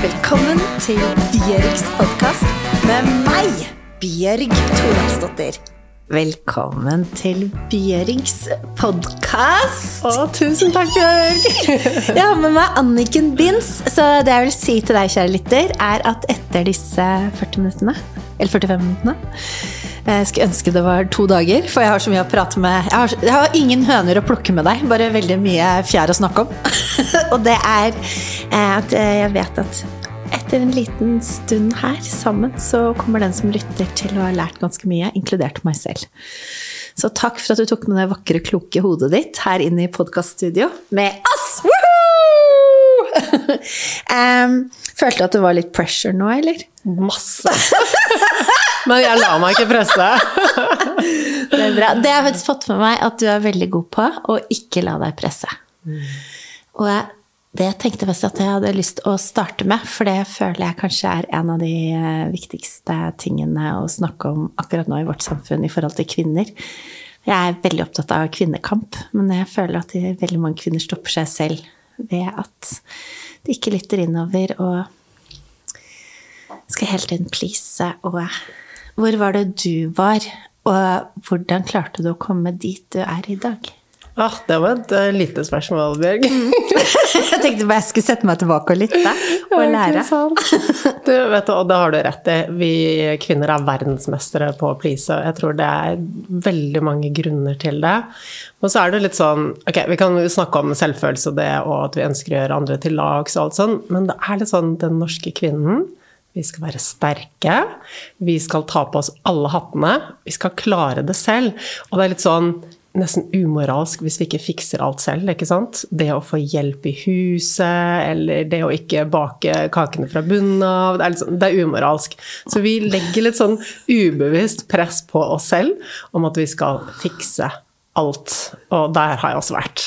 Velkommen til Bjørgs podkast med meg, Bjørg Thoralsdottir. Velkommen til Bjørgs podkast. Å, tusen takk, Bjørg! Jeg har med meg Anniken Binds. Så det jeg vil si til deg, kjære lytter, er at etter disse 40 minuttene, eller 45 minuttene jeg skulle ønske det var to dager, for jeg har så mye å prate med Jeg har, jeg har ingen høner å plukke med deg, bare veldig mye fjær å snakke om. Og det er eh, at jeg vet at etter en liten stund her sammen, så kommer den som lytter til å ha lært ganske mye, inkludert meg selv. Så takk for at du tok med det vakre, kloke hodet ditt her inne i podkaststudio med oss! um, følte du at det var litt pressure nå, eller? Masse. Men jeg lar meg ikke presse. det er bra. Det har jeg faktisk fått med meg at du er veldig god på, å ikke la deg presse. Og jeg, det tenkte jeg at jeg hadde lyst til å starte med, for det føler jeg kanskje er en av de eh, viktigste tingene å snakke om akkurat nå i vårt samfunn i forhold til kvinner. Jeg er veldig opptatt av kvinnekamp, men jeg føler at veldig mange kvinner stopper seg selv ved at de ikke lytter innover og skal hele tiden please og hvor var det du var, og hvordan klarte du å komme dit du er i dag? Ah, det var et uh, lite spørsmål, Bjørg. jeg tenkte bare jeg skulle sette meg tilbake og lytte og lære. du, vet du, og det har du rett i. Vi kvinner er verdensmestere på å please. Jeg tror det er veldig mange grunner til det. Og så er det litt sånn Ok, vi kan snakke om selvfølelse og det, og at vi ønsker å gjøre andre til lags og alt sånn, men det er litt sånn den norske kvinnen vi skal være sterke. Vi skal ta på oss alle hattene. Vi skal klare det selv. Og det er litt sånn nesten umoralsk hvis vi ikke fikser alt selv. ikke sant? Det å få hjelp i huset, eller det å ikke bake kakene fra bunnen av. Det er, sånn, det er umoralsk. Så vi legger litt sånn ubevisst press på oss selv om at vi skal fikse alt. Og der har jeg også vært.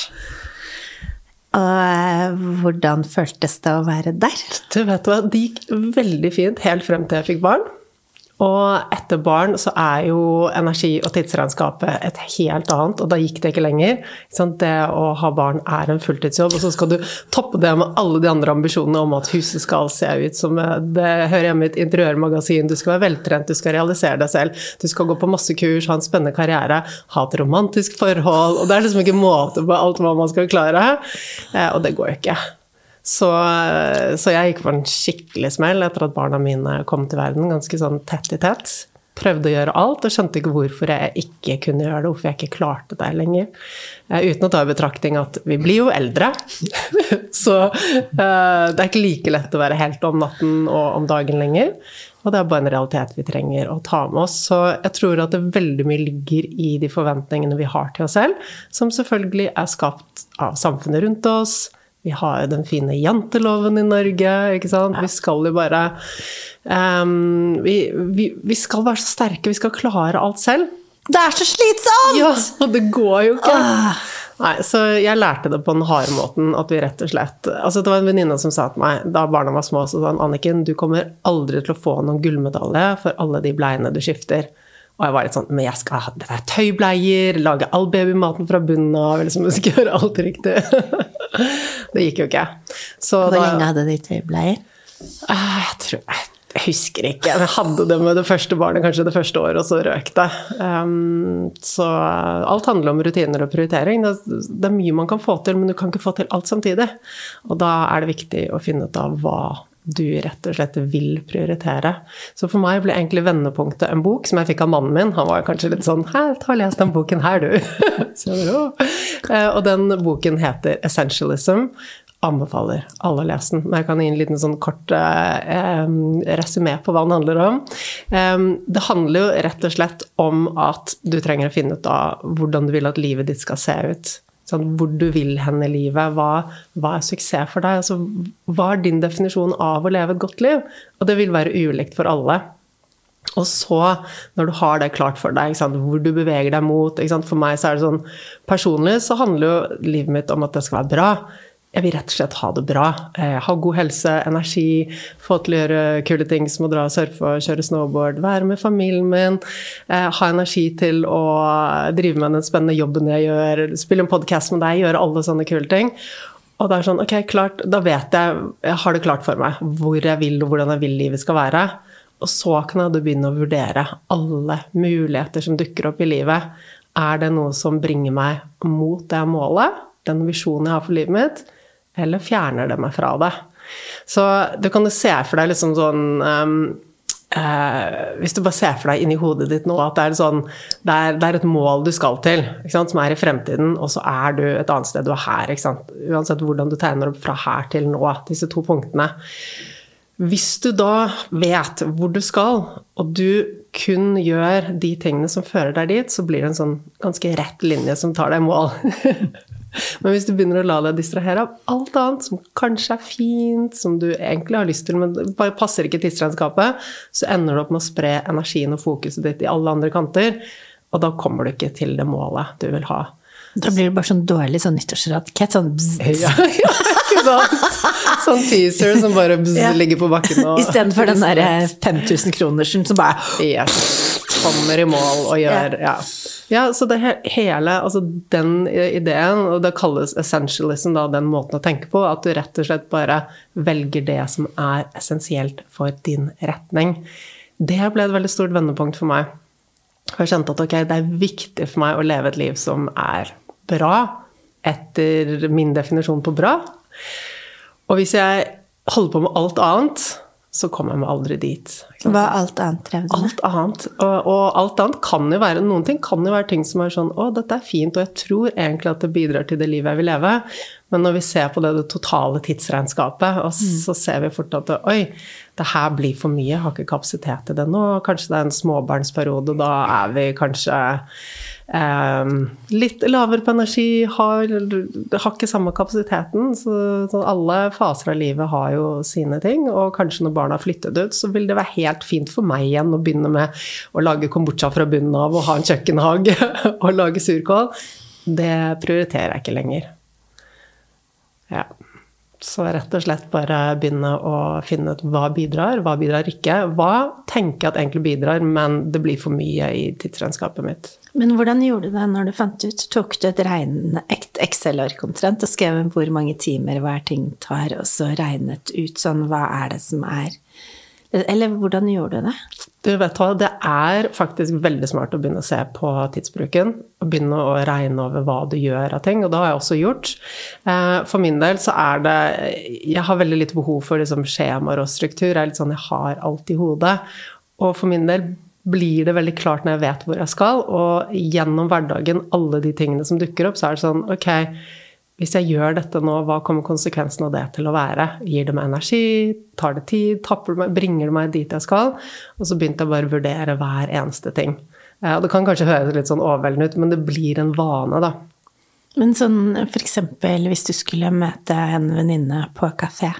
Og eh, hvordan føltes det å være der? Du vet hva, Det gikk veldig fint helt frem til jeg fikk barn. Og etter barn så er jo energi- og tidsregnskapet et helt annet, og da gikk det ikke lenger. Det å ha barn er en fulltidsjobb, og så skal du toppe det med alle de andre ambisjonene om at huset skal se ut som det hører hjemme i et interiørmagasin, du skal være veltrent, du skal realisere deg selv, du skal gå på masse kurs, ha en spennende karriere, ha et romantisk forhold, og det er liksom ikke måte på alt hva man skal klare, eh, og det går jo ikke. Så, så, jeg gikk på en skikkelig smell etter at barna mine kom til verden, ganske sånn tett i tett. Prøvde å gjøre alt og skjønte ikke hvorfor jeg ikke kunne gjøre det, hvorfor jeg ikke klarte det lenger. Uh, uten å ta i betraktning at vi blir jo eldre. så uh, det er ikke like lett å være helt om natten og om dagen lenger. Og det er bare en realitet vi trenger å ta med oss. Så jeg tror at det veldig mye ligger i de forventningene vi har til oss selv, som selvfølgelig er skapt av samfunnet rundt oss, vi har den fine janteloven i Norge, ikke sant. Vi skal jo bare um, vi, vi, vi, skal være så sterke, vi skal klare alt selv. Det er så slitsomt! Ja, og det går jo ikke. Ah. Nei, så jeg lærte det på den harde måten at vi rett og slett Altså, det var en venninne som sa til meg da barna var små, så sa han Anniken, du kommer aldri til å få noen gullmedalje for alle de bleiene du skifter. Og jeg var litt sånn Men jeg skal ha tøybleier, lage all babymaten fra bunnen av, liksom, jeg skal gjøre alt riktig. det gikk jo ikke. Så Hvor da, lenge hadde de tøybleier? Ah, jeg tror jeg, jeg husker ikke. Jeg hadde det med det første barnet kanskje det første året, og så røk det. Um, så alt handler om rutiner og prioritering. Det, det, er mye man kan få til, men du kan ikke få til alt samtidig. Og da er det viktig å finne ut av hva du rett og slett vil prioritere. Så for meg ble egentlig vendepunktet en bok som jeg fikk av mannen min. Han var kanskje litt sånn 'Hæ, ta og les den boken her, du. Eh, og den boken heter 'Essentialism'. Anbefaler alle å lese den. Men jeg kan gi en liten sånn kort eh, resymé på hva den handler om. Eh, det handler jo rett og slett om at du trenger å finne ut av hvordan du vil at livet ditt skal se ut. Sånn, hvor du vil hen i livet. Hva, hva er suksess for deg? Altså, hva er din definisjon av å leve et godt liv? Og det vil være ulikt for alle. Og så, når du har det klart for deg, hvor du beveger deg mot For meg så er det sånn Personlig så handler jo livet mitt om at det skal være bra. Jeg vil rett og slett ha det bra. Eh, ha god helse, energi, få til å gjøre kule ting som å dra og surfe og kjøre snowboard, være med familien min, eh, ha energi til å drive med den spennende jobben jeg gjør, spille en podkast med deg, gjøre alle sånne kule ting. Og det er sånn, ok, klart, da vet jeg, jeg har det klart for meg hvor jeg vil og hvordan jeg vil livet skal være. Og så kan jeg begynne å vurdere alle muligheter som dukker opp i livet. Er det noe som bringer meg mot det målet, den visjonen jeg har for livet mitt, eller fjerner det meg fra det? Så du kan jo se for deg liksom sånn um, Uh, Hvis du bare ser for deg inni hodet ditt nå at det er, sånn, det er, det er et mål du skal til, som er i fremtiden, og så er du et annet sted du er her. Uansett hvordan du tegner opp fra her til nå, disse to punktene. Hvis du da vet hvor du skal, og du kun gjør de tingene som fører deg dit, så blir det en sånn ganske rett linje som tar deg i mål. Men hvis du begynner å la deg distrahere av alt annet som kanskje er fint, som du egentlig har lyst til, men bare passer ikke tidsregnskapet, så ender du opp med å spre energien og fokuset ditt i alle andre kanter. Og da kommer du ikke til det målet du vil ha. Da blir det bare sånn dårlig sånn nyttårsrakett. Sånn bzz, Ja, Ja, ja, sånn teaser som bare bzz, ja. ligger på bakken. Og, Istedenfor den derre 5000 kronersen som bare yes, kommer i mål og gjør ja. ja. Så det hele, altså den ideen, og det kalles essentialism, da, den måten å tenke på, at du rett og slett bare velger det som er essensielt for din retning. Det ble et veldig stort vendepunkt for meg. Jeg kjente at ok, det er viktig for meg å leve et liv som er bra, etter min definisjon på bra. Og hvis jeg holder på med alt annet, så kommer jeg meg aldri dit. Hva alt annet drev med? Alt annet. Og, og, alt annet kan jo være Noen ting kan jo være ting som er sånn Å, dette er fint, og jeg tror egentlig at det bidrar til det livet jeg vil leve. Men når vi ser på det, det totale tidsregnskapet, og mm. så ser vi fort at Oi, det her blir for mye, jeg har ikke kapasitet til det nå. Kanskje det er en småbarnsperiode, da er vi kanskje litt lavere på energi, har, har ikke samme kapasiteten. Så, så, alle faser av livet har jo sine ting. Og kanskje når barna har flyttet ut, så vil det være helt fint for meg igjen å begynne med å lage kombucha fra bunnen av og ha en kjøkkenhage og lage surkål. Det prioriterer jeg ikke lenger. Ja. Så rett og slett bare begynne å finne ut hva bidrar, hva bidrar ikke. Hva tenker jeg at egentlig bidrar, men det blir for mye i tidsregnskapet mitt. Men hvordan gjorde du det når du fant ut? Tok du et Excel-ark omtrent og skrev hvor mange timer hver ting tar, og så regnet ut sånn hva er det som er Eller hvordan gjorde du det? Du vet hva, Det er faktisk veldig smart å begynne å se på tidsbruken. Og begynne å regne over hva du gjør av ting. Og det har jeg også gjort. Eh, for min del så er det Jeg har veldig lite behov for liksom skjemaer og struktur. Jeg er litt sånn, jeg har alt i hodet. Og for min del blir det veldig klart når jeg vet hvor jeg skal. Og gjennom hverdagen, alle de tingene som dukker opp, så er det sånn Ok, hvis jeg gjør dette nå, hva kommer konsekvensen av det til å være? Gir det meg energi? Tar det tid? Det meg, bringer det meg dit jeg skal? Og så begynte jeg bare å vurdere hver eneste ting. Og det kan kanskje høres litt sånn overveldende ut, men det blir en vane, da. Men sånn f.eks. hvis du skulle møte en venninne på kafé.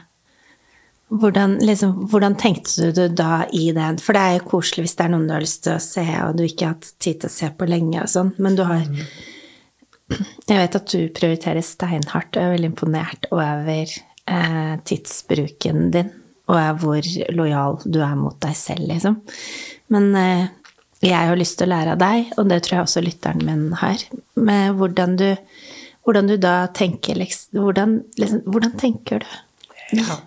Hvordan, liksom, hvordan, tenkte du da i det? For det er jo koselig hvis det er noen du har lyst til å se, og du ikke har hatt tid til å se på lenge og sånn, men du har mm jeg vet at du prioriterer steinhardt, og jeg er veldig imponert over eh, tidsbruken din. Og hvor lojal du er mot deg selv, liksom. Men eh, jeg har lyst til å lære av deg, og det tror jeg også lytteren min har, med hvordan du, hvordan du da tenker liksom hvordan, liksom, hvordan, tenker du? Ja.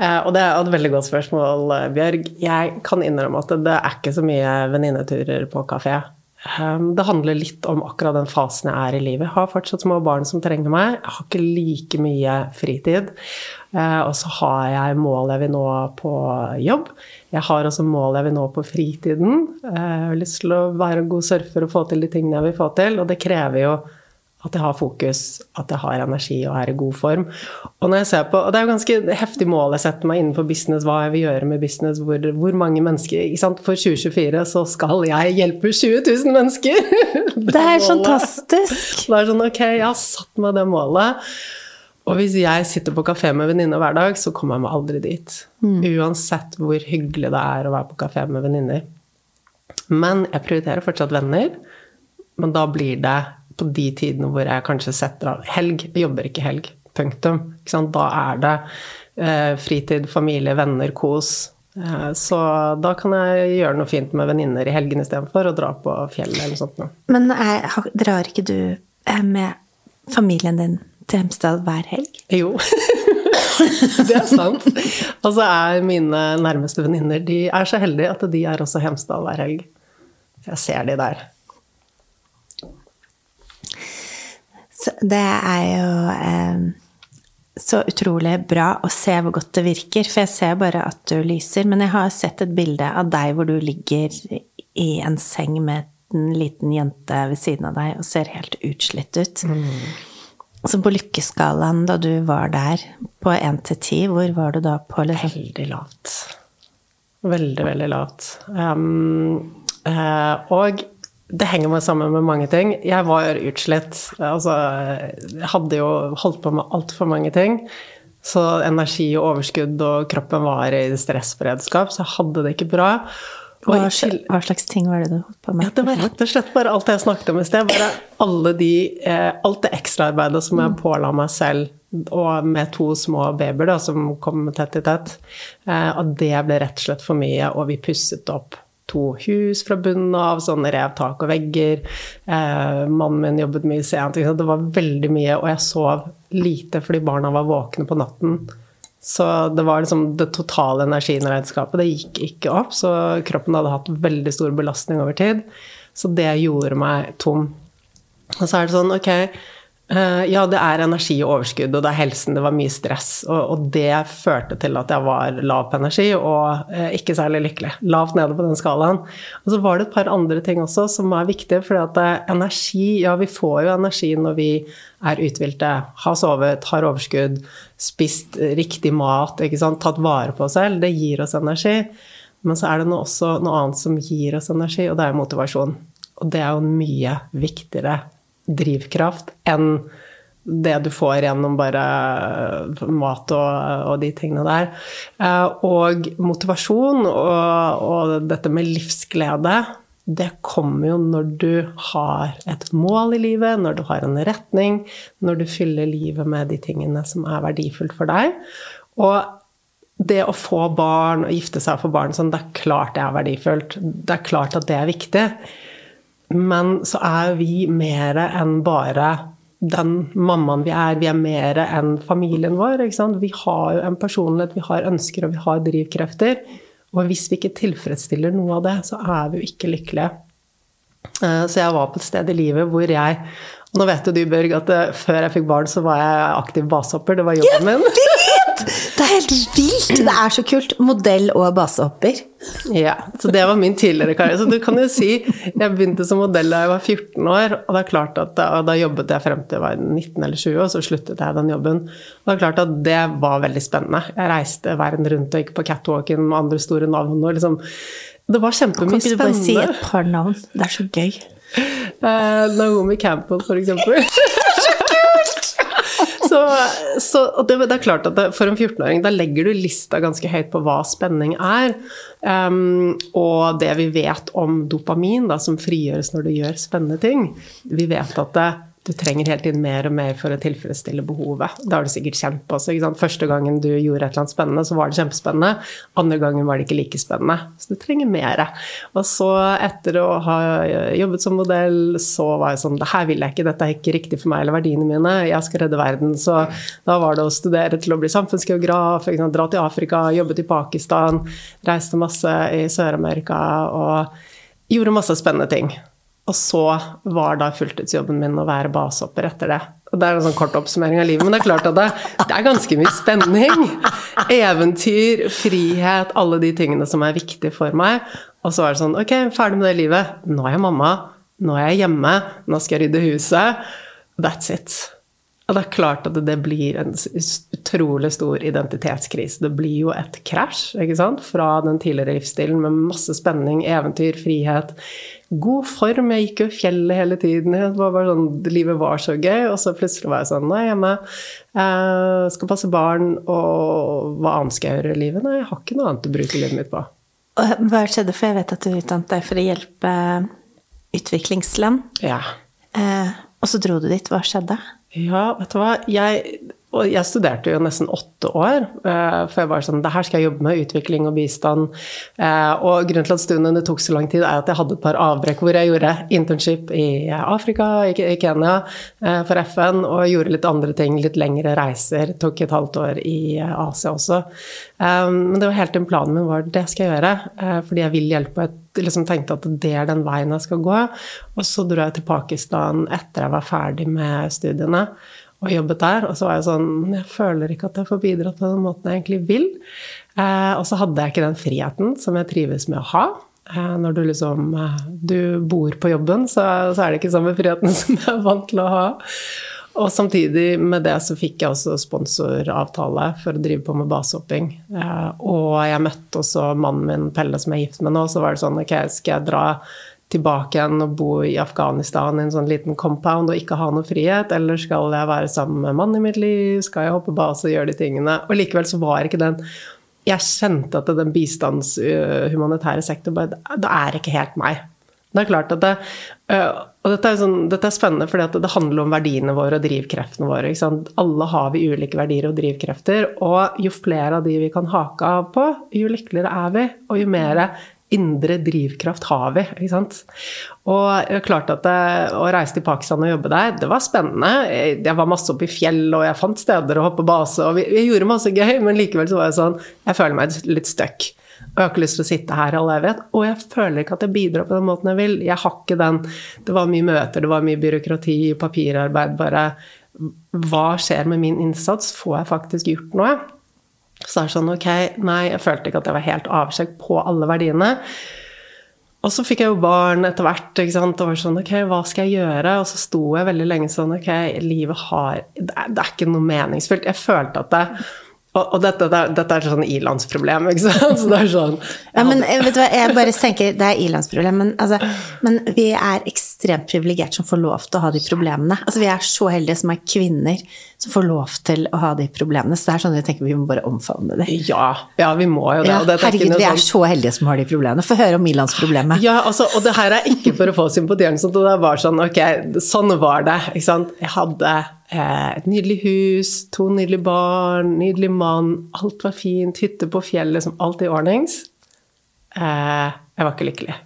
Eh, og det er et veldig godt spørsmål, Bjørg. Jeg kan innrømme at det er ikke så mye venninneturer på kafé. Ehm, det handler litt om akkurat den fasen jeg er i livet. Jeg har fortsatt små barn som trenger meg. Jeg har ikke like mye fritid. Eh, og så har jeg mål jeg vil nå på jobb. Jeg har også mål jeg vil nå på fritiden. Eh, jeg har lyst til å være en god surfer og få til de tingene jeg vil få til. Og det krever jo at jeg har fokus, at jeg har energi og er i god form. Og når jeg ser på, og det er jo ganske heftig mål jeg setter meg innenfor business, hva jeg vil gjøre med business, hvor, hvor mange mennesker ikke sant? For 2024 så skal jeg hjelpe 20 000 mennesker! Det, det er fantastisk! Det er sånn, ok, jeg har satt meg det målet. Og hvis jeg sitter på kafé med venninner hver dag, så kommer jeg meg aldri dit. Mm. Uansett hvor hyggelig det er å være på kafé med venninner. Men jeg prioriterer fortsatt venner. Men da blir det på de tidene hvor jeg kanskje setter av helg. Jeg jobber ikke helg. Punktum. Ikke da er det eh, fritid, familie, venner, kos. Eh, så da kan jeg gjøre noe fint med venninner i helgen istedenfor å dra på fjellet eller noe sånt. Men er, drar ikke du eh, med familien din til Hemsedal hver helg? Jo, det er sant. Og så er mine nærmeste venninner de er så heldige at de er også Hemsedal hver helg. Jeg ser de der. Det er jo eh, så utrolig bra å se hvor godt det virker. For jeg ser bare at du lyser. Men jeg har sett et bilde av deg hvor du ligger i en seng med en liten jente ved siden av deg og ser helt utslitt ut. Mm. Så på lykkeskalaen da du var der, på én til ti, hvor var du da på? Liksom? Veldig lavt. Veldig, veldig lavt. Um, uh, og det henger meg sammen med mange ting. Jeg var utslitt. Altså, jeg hadde jo holdt på med altfor mange ting. Så energi og overskudd og kroppen var i stressberedskap, så jeg hadde det ikke bra. Hva, hva, slags ting var det du holdt på med? Ja, det var rett og slett bare alt jeg snakket om i sted. Bare alle de, eh, alt det ekstraarbeidet som jeg påla meg selv, og med to små babyer da, som kom tett i tett. Eh, og det ble rett og slett for mye, og vi pusset opp to hus fra bunnen av, sånn rev tak og vegger. Eh, mannen min jobbet mye sent. Det var veldig mye, og jeg sov lite fordi barna var våkne på natten. Så det var liksom det totale energiregnskapet. Det gikk ikke opp, så kroppen hadde hatt veldig stor belastning over tid. Så det gjorde meg tom. Og så er det sånn, ok ja, det er energi og overskudd, og det er helsen. Det var mye stress. Og, og det førte til at jeg var lav på energi og eh, ikke særlig lykkelig. Lavt nede på den skalaen. Og så var det et par andre ting også som er viktige. For at eh, energi Ja, vi får jo energi når vi er uthvilte, har sovet, har overskudd, spist riktig mat, tatt vare på oss selv. Det gir oss energi. Men så er det noe også noe annet som gir oss energi, og det er motivasjon. Og det er jo en mye viktigere drivkraft enn det du får gjennom bare mat og, og de tingene der. Eh, og motivasjon og, og, dette med livsglede, det kommer jo når du har et mål i livet, når du har en retning, når du fyller livet med de tingene som er verdifullt for deg. Og det å få barn og gifte seg og få barn sånn, det er klart det er verdifullt. Det er klart at det er viktig. Men så er vi mer enn bare den mammaen vi er. Vi er mer enn familien vår. Vi har jo en personlighet, vi har ønsker og vi har drivkrefter. Og hvis vi ikke tilfredsstiller noe av det, så er vi jo ikke lykkelige. Eh, så jeg var på et sted i livet hvor jeg Nå vet jo du, Børg, at eh, før jeg fikk barn, så var jeg aktiv basehopper. Det var jobben min. Det er helt vilt! Det er så kult. Modell og basehopper. Ja, så det var min tidligere karriere. Så du kan jo si Jeg begynte som modell da jeg var 14 år, og det er klart at da, da jobbet jeg frem til jeg var 19 eller 20, og så sluttet jeg den jobben. Og det er klart at det var veldig spennende. Jeg reiste verden rundt og gikk på catwalken med andre store navn og liksom Det var kjempemye spennende. Kan ikke du bare si et par navn? Det er så gøy. Uh, Naomi Campbell, for eksempel. Så, så det, det, er klart at det, for en 14-åring, da legger du lista ganske høyt på hva spenning er. Um, og det vi vet om dopamin, da, som frigjøres når du gjør spennende ting Vi vet at det, du trenger hele tiden mer og mer for å tilfredsstille behovet. Det har du sikkert kjent på også. Første gangen du gjorde et eller annet spennende, så var det kjempespennende. Andre gangen var det ikke like spennende. Så du trenger mer. Og så, etter å ha jobbet som modell, så var jeg sånn Det her vil jeg ikke, dette er ikke riktig for meg eller verdiene mine. Jeg skal redde verden. Så da var det å studere til å bli samfunnsgeograf, dra til Afrika, jobbet i Pakistan, reiste masse i Sør-Amerika og gjorde masse spennende ting. Og så var da fulltidsjobben min å være basehopper etter det. Og det er en sånn kort oppsummering av livet, men det er klart at det, det, er ganske mye spenning. Eventyr, frihet, alle de tingene som er viktige for meg. Og så var det sånn Ok, ferdig med det livet. Nå er jeg mamma. Nå er jeg hjemme. Nå skal jeg rydde huset. That's it. Og det er klart at det blir en utrolig stor identitetskrise. Det blir jo et krasj ikke sant? fra den tidligere livsstilen med masse spenning, eventyr, frihet god form. Jeg gikk jo i fjellet hele tiden. Var sånn, livet var så gøy. Og så plutselig var jeg sånn Nå er jeg hjemme. Jeg skal passe barn. Og hva annet skal jeg gjøre i livet? Nei, jeg har ikke noe annet å bruke livet mitt på. Hva skjedde? For jeg vet at du utdannet deg for å hjelpe utviklingsland. Ja. Eh, og så dro du dit. Hva skjedde? Ja, vet du hva. Jeg og jeg studerte jo nesten åtte år, eh, for jeg var sånn Det her skal jeg jobbe med, utvikling og bistand. Eh, og grunnen til at studiene tok så lang tid, er at jeg hadde et par avbrekk hvor jeg gjorde internship i Afrika, i Kenya, eh, for FN, og gjorde litt andre ting, litt lengre reiser. Tok et halvt år i Asia også. Men det var helt en planen min var det skal jeg gjøre, fordi jeg vil hjelpe. Jeg liksom tenkte at det er den veien jeg skal gå. Og så dro jeg til Pakistan etter jeg var ferdig med studiene og jobbet der. Og så var jeg sånn jeg føler ikke at jeg får bidratt på den måten jeg egentlig vil. Eh, og så hadde jeg ikke den friheten som jeg trives med å ha. Eh, når du liksom eh, Du bor på jobben, så, så, er det ikke samme friheten som jeg er vant til å ha. Og samtidig med det så fikk jeg også sponsoravtale for å drive på med basehopping. Eh, og jeg møtte også mannen min, Pelle, som jeg er gift med nå. Så var det sånn Ok, skal jeg dra tilbake igjen og bo i Afghanistan i en sånn liten compound og ikke ha noe frihet? Eller skal jeg være sammen med mannen i mitt liv? Skal jeg hoppe base og gjøre de tingene? Og likevel så var ikke den Jeg kjente at den bistandshumanitære sektor bare Det er ikke helt meg. Det er klart at det, og dette er, sånn, dette er spennende, for det handler om verdiene våre og drivkreftene våre. Alle har vi ulike verdier og drivkrefter. Og jo flere av de vi kan hake av på, jo lykkeligere er vi. Og jo mer indre drivkraft har vi. ikke sant? Og jeg klarte klart at det, Å reise til Pakistan og jobbe der, det var spennende. Jeg var masse oppe i fjell, og jeg fant steder å hoppe base, og vi, vi, gjorde masse gøy, men likevel så var jeg sånn Jeg føler meg litt stuck. Og jeg har ikke lyst til å sitte her all evighet. Og jeg føler ikke at jeg bidrar på den måten jeg vil. Jeg har ikke den Det var mye møter, det var mye byråkrati, papirarbeid, bare Hva skjer med min innsats? Får jeg faktisk gjort noe? Så det er sånn ok, nei, jeg følte ikke at jeg var helt avsjekk på alle verdiene. Og så fikk jeg jo barn etter hvert, ikke sant? og var sånn ok, hva skal jeg gjøre? Og så sto jeg veldig lenge sånn ok, livet har Det er, det er ikke noe meningsfullt. Jeg følte at det og, og dette, det, dette, er sånn ilandsproblem, ikke sant? Så det er sånn ja, men vet du hva, jeg bare tenker det er ilandsproblem, men, altså, men vi er ekstremt privilegerte som får lov til å ha de problemene. Altså, vi er så heldige som er kvinner som får lov til å ha de problemene. Så det er sånn jeg tenker vi må bare omfavne det. Ja, ja vi må jo det. Ja, herregud, vi er sånn... så heldige som har de problemene. Få høre om ilandsproblemet. Ja, altså, og det her er ikke for å få sympati, det var sånn ok, sånn var det. ikke sant. Jeg hadde et nydelig hus, to nydelige barn, nydelig mann. Alt var fint. Hytte på fjellet, som alt i ordnings. Eh, jeg var ikke lykkelig.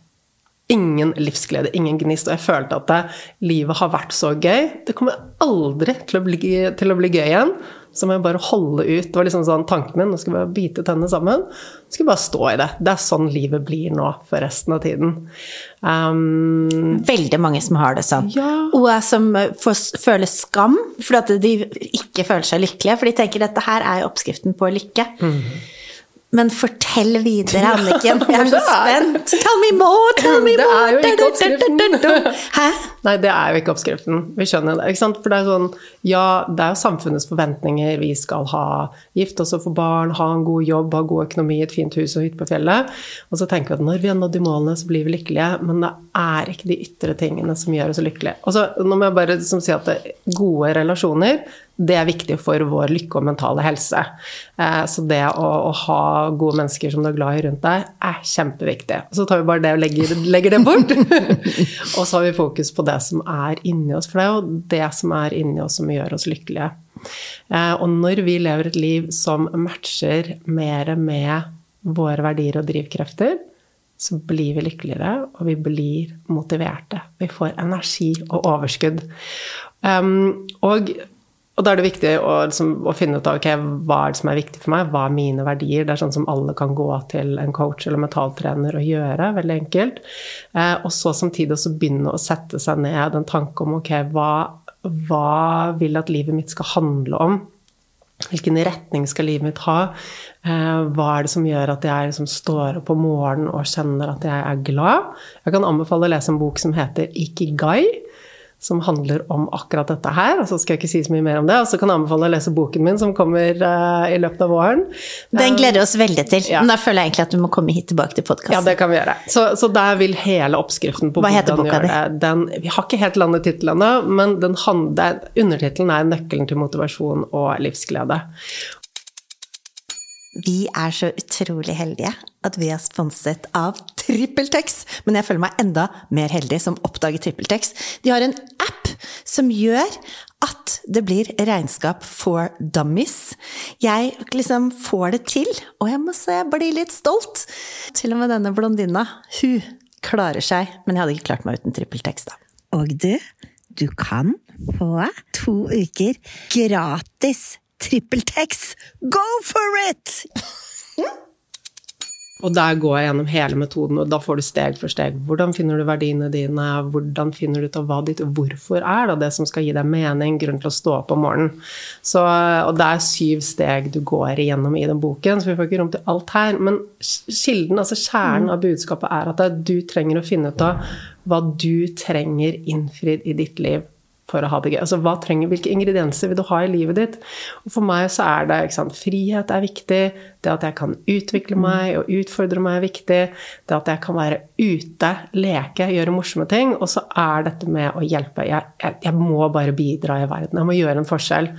Ingen livsglede, ingen gnist. Og jeg følte at livet har vært så gøy. Det kommer aldri til å bli, til å bli gøy igjen. Så må jeg bare holde ut. Det var liksom sånn tanken min. Nå skal jeg bare bite tennene sammen. Nå skal jeg bare stå i det. Det er sånn livet blir nå for resten av tiden. Um, Veldig mange som har det sånn. Ja. Og som får, føler skam fordi at de ikke føler seg lykkelige. For de tenker dette her er oppskriften på lykke. Mm. Men fortell videre, Anniken. Jeg er så spent. Tell me more, tell me more! Det er jo ikke oppskriften. Hæ? Nei, det er jo ikke oppskriften. Vi skjønner det. For det er sånn Ja, det er jo samfunnets forventninger. Vi skal ha gifte oss og få barn, ha en god jobb, ha god økonomi, et fint hus og hytte på fjellet. Og så tenker vi at når vi har nådd de målene, så blir vi lykkelige. Men det er ikke de ytre tingene som gjør oss lykkelige. Og så nå må jeg bare liksom si at gode relasjoner det er viktig for vår lykke og mentale helse. Eh, så det å, å, ha gode mennesker som du er glad i rundt deg, er kjempeviktig. Så tar vi bare det og legger, legger det bort. og så har vi fokus på det som er inni oss, for det er jo det som er inni oss som gjør oss lykkelige. Eh, og når vi lever et liv som matcher mer med våre verdier og drivkrefter, så blir vi lykkeligere, og vi blir motiverte. Vi får energi og overskudd. Um, og og da er det viktig å, liksom, å finne ut av okay, hva er det som er viktig for meg, hva er mine verdier. Det er sånn som alle kan gå til en coach eller mentaltrener og gjøre. Veldig enkelt. Eh, og så samtidig også begynne å sette seg ned en tanke om ok, hva, hva vil at livet mitt skal handle om? Hvilken retning skal livet mitt ha? Eh, hva er det som gjør at jeg liksom står opp om morgenen og kjenner at jeg er glad? Jeg kan anbefale å lese en bok som heter Ikigai som handler om akkurat dette her. Og så skal jeg ikke si så mye mer om det. Og så kan jeg anbefale å lese boken min som kommer uh, i løpet av våren. Den eh, gleder vi oss veldig til. Ja. Men da føler jeg egentlig at du må komme hit tilbake til podkasten. Ja, det kan vi gjøre. Så, så, der vil hele oppskriften på Hva heter boka di? Vi har ikke helt landet tittelen ennå, men undertittelen er 'Nøkkelen til motivasjon og livsglede'. Vi er så utrolig heldige at vi er sponset av TrippelTex. Men jeg føler meg enda mer heldig som oppdager TrippelTex. De har en app som gjør at det blir regnskap for dummies. Jeg liksom får det til, og jeg må se, jeg blir litt stolt. Til og med denne blondina, hun klarer seg, men jeg hadde ikke klart meg uten TrippelTex, da. Og du, du kan få to uker gratis TrippelTex. Go for it! Og der går jeg gjennom hele metoden, og da får du steg for steg. Hvordan finner du verdiene dine? Hvordan finner du ut av hva ditt hvorfor er da, det som skal gi deg mening, grunn til å stå opp om morgenen. Så, og det er syv steg du går igjennom i den boken, så vi får ikke rom til alt her. Men kilden, altså kjernen av budskapet er at du trenger å finne ut av hva du trenger innfridd i ditt liv for å ha det gøy. Altså, hva trenger, hvilke ingredienser vil du ha i livet ditt? Og for meg så er det sant, frihet er viktig. Det at jeg kan utvikle meg og utfordre meg, er viktig. Det at jeg kan være ute, leke, gjøre morsomme ting. Og så er dette med å hjelpe. Jeg, jeg, jeg må bare bidra i verden. Jeg må gjøre en forskjell.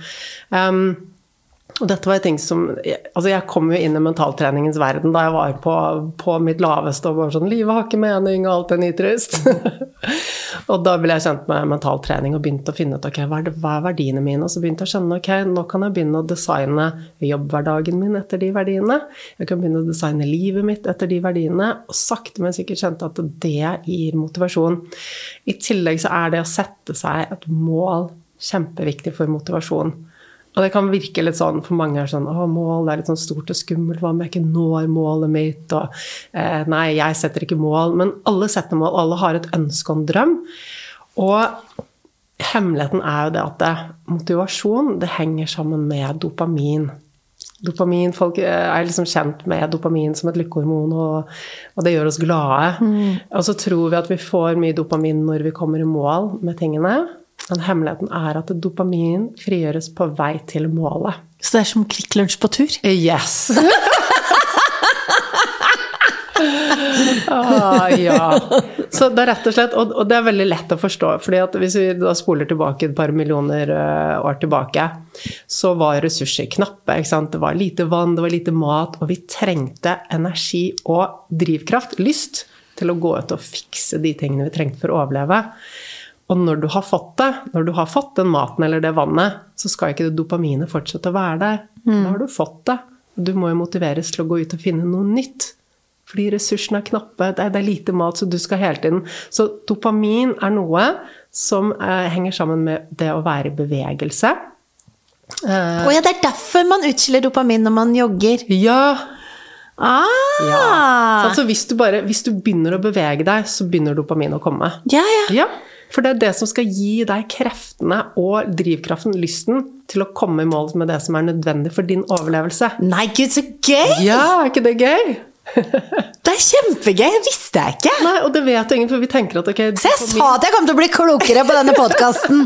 Um, og dette var ting som Altså, jeg kom jo inn i mentaltreningens verden da jeg var på, på mitt laveste og bare sånn 'Livet har ikke mening, og alt er nitrist'. og da ble jeg kjent med mentaltrening og begynte å finne ut ok, hva er, det, hva er verdiene mine. Og så begynte jeg å skjønne ok, nå kan jeg begynne å designe jobbhverdagen min etter de verdiene. Jeg kan begynne å designe livet mitt etter de verdiene. Og sakte, men sikkert kjente at det gir motivasjon. I tillegg så er det å sette seg et mål kjempeviktig for motivasjon. Og det kan virke litt sånn for mange er sånn Å, mål det er litt sånn stort og skummelt. Hva om jeg ikke når målet mitt? Og eh, nei, jeg setter ikke mål. Men alle setter mål, alle har et ønske og en drøm. Og hemmeligheten er jo det at det, motivasjon det henger sammen med dopamin. Dopamin, Folk eh, er liksom kjent med dopamin som et lykkehormon, og, og, det gjør oss glade. Mm. Og så tror vi at vi får mye dopamin når vi kommer i mål med tingene. Men hemmeligheten er at dopamin frigjøres på vei til målet. Så det er som Kvikk Lunsj på tur? Yes! ah, ja. Så det er rett og slett Og, og det er veldig lett å forstå. fordi at Hvis vi da spoler tilbake et par millioner uh, år tilbake, så var ressurser knappe. Det var lite vann, det var lite mat, og vi trengte energi og drivkraft, lyst, til å gå ut og fikse de tingene vi trengte for å overleve. Og når du har fått det, når du har fått den maten eller det vannet, så skal ikke det dopaminet fortsette å være der. Mm. Da har du fått det. Du må jo motiveres til å gå ut og finne noe nytt. Fordi ressursene er knappe, det er, lite mat, så du skal hele tiden Så dopamin er noe som eh, henger sammen med det å være i bevegelse. Eh, oh ja, det er derfor man utskiller dopamin når man jogger? Ja. Ah. ja. Så hvis du, bare, hvis du begynner å bevege deg, så begynner dopamin å komme. Ja, ja. For det er det som skal gi deg kreftene og drivkraften, lysten, til å komme i mål med det som er nødvendig for din overlevelse. Nei, gud, så gøy! Ja, er ikke det gøy? Det er kjempegøy! Det visste jeg ikke. Nei, og det vet ingen, for vi tenker at ok Så jeg sa at jeg kom til å bli klokere på denne podkasten!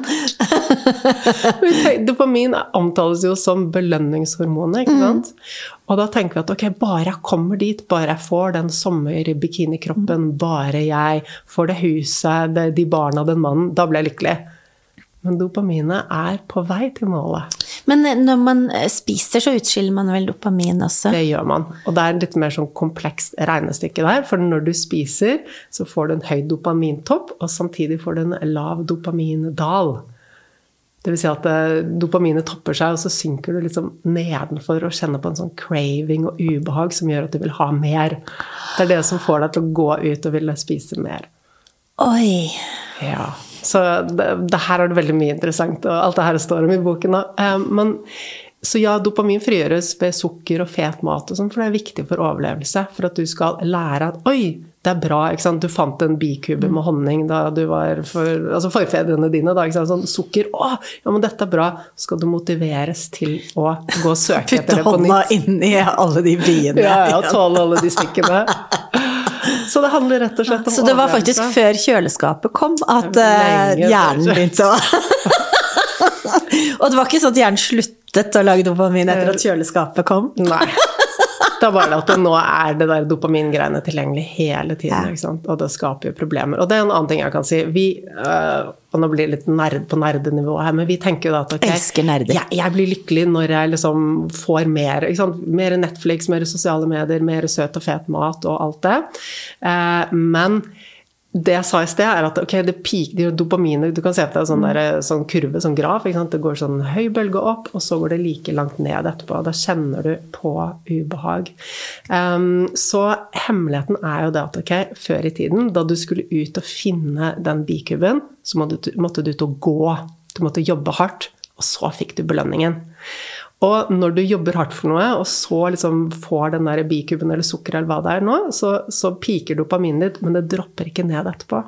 dopamin omtales jo som belønningshormonet, ikke sant? Mm. Og da tenker vi at ok, bare jeg kommer dit, bare jeg får den sommerbikinikroppen, bare jeg får det huset, de barna, den mannen, da blir jeg lykkelig. Men dopaminet er på vei til målet. Men når man eh, spiser, så utskiller man vel dopamin også? Det gjør man. Og det er litt mer sånn komplekst regnestykke der. For når du spiser, så får du en høy dopamintopp, og samtidig får du en lav dopamindal. Det vil si at eh, dopaminet topper seg, og så synker du liksom nedenfor og kjenner på en sånn craving og ubehag som gjør at du vil ha mer. Det er det som får deg til å gå ut og ville spise mer. Oi. Ja. Så det, det, her er det veldig mye interessant, og alt det her står om i boken. Eh, men, så ja, dopamin frigjøres ved sukker og fet mat, og sånn, for det er viktig for overlevelse. For at du skal lære at oi, det er bra. ikke sant? Du fant en bikube med honning da du var for, altså forfedrene dine. da, ikke sant? Sånn sukker. Å, ja, men dette er bra. Så skal du motiveres til å gå og søke etter det på nytt. Putte hånda inni alle de biene. Ja, ja, tåle alle de stikkene. Så det handler rett og slett om Så det var faktisk før kjøleskapet kom at uh, hjernen begynte å Og det var ikke sånn at hjernen sluttet å lage dopamin etter at kjøleskapet kom? Nei. Det er bare at det nå er det der dopamingreiene tilgjengelig hele tiden. Ja. Og det skaper jo problemer. Og det er en annen ting jeg kan si. Vi, øh, og nå blir det litt nerd på nerdenivå her, men vi tenker jo da at ok, jeg, jeg, blir lykkelig når jeg liksom får mer. Mer Netflix, mer sosiale medier, mer søt og fet mat og alt det. Uh, men det jeg sa i sted, er at ok, det peaker dopaminet Du kan se for deg sånn, der, sånn kurve, sånn graf. Det går sånn høy bølge opp, og så går det like langt ned etterpå. Da kjenner du på ubehag. Um, så hemmeligheten er jo det at ok, før i tiden, da du skulle ut og finne den bikuben, så måtte du, måtte du ut og gå. Du måtte jobbe hardt, og så fikk du belønningen. Og når du jobber hardt for noe, og så liksom får den der bikuben eller sukker eller hva det er nå, så, så piker dopaminet ditt, men det dropper ikke ned etterpå.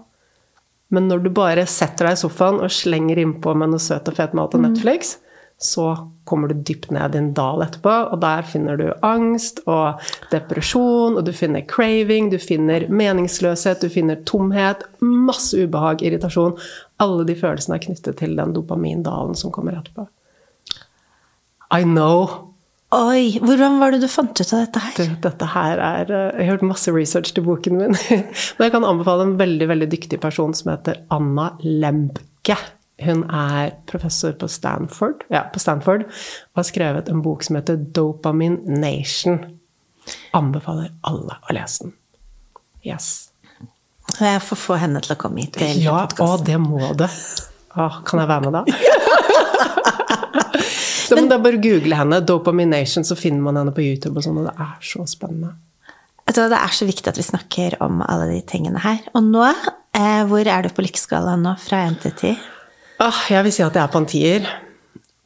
Men når du bare setter deg i sofaen og slenger innpå med noe søt og fet mat og mm. Netflix, så kommer du dypt ned i en dal etterpå, og der finner du angst og depresjon, og du finner craving, du finner meningsløshet, du finner tomhet, masse ubehag, irritasjon. Alle de følelsene er knyttet til den dopamindalen som kommer etterpå. I know. Oi, Hvordan var det du fant ut av dette her? Det, dette her er, eh, Jeg har hørt masse research til boken min. Men jeg kan anbefale en veldig veldig dyktig person som heter Anna Lembke. Hun er professor på Stanford, ja, på Stanford og har skrevet en bok som heter Dopamine Nation. Anbefaler alle å lese den. Yes. Jeg får få henne til å komme hit til ja, podkasten. Ja, det må du. kan jeg være med da? Så men, det er bare google henne. Dopamination, så finner man henne på YouTube. og sånn, og Det er så spennende. Det er så viktig at vi snakker om alle de tingene her. Og nå, eh, hvor er du på lykkeskalaen nå, fra 1 til 10? Ah, jeg vil si at jeg er på en tier.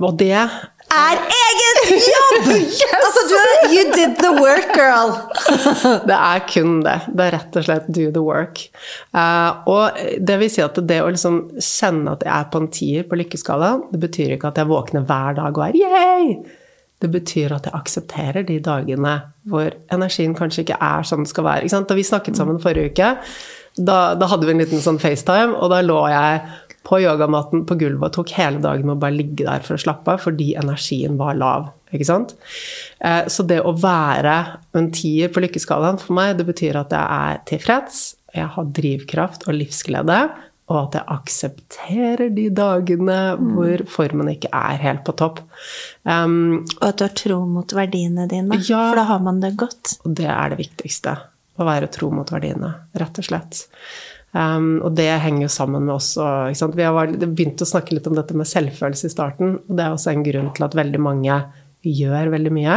Og det er egen jobb! yes! Altså, du You did the work, girl! det er kun det. Det er rett og slett do the work. Uh, og det vil si at det å liksom kjenne at jeg er på en tier på lykkeskala, det betyr ikke at jeg våkner hver dag og er yay! Det betyr at jeg aksepterer de dagene hvor energien kanskje ikke er som den skal være. Da vi snakket sammen forrige uke, da, da hadde vi en liten sånn FaceTime, og da lå jeg på yogamatten på gulvet og tok hele dagen med å bare ligge der for å slappe av fordi energien var lav. Ikke sant? Eh, så det å være en tier på lykkeskalaen for meg, det betyr at jeg er tilfreds, jeg har drivkraft og livsglede, og at jeg aksepterer de dagene mm. hvor formen ikke er helt på topp. Um, og at du har tro mot verdiene dine, ja, for da har man det godt. Og det er det viktigste. Å være tro mot verdiene, rett og slett. Um, og det henger jo sammen med oss. Og, vi har begynt å snakke litt om dette med selvfølelse i starten. Og det er også en grunn til at veldig mange gjør veldig mye.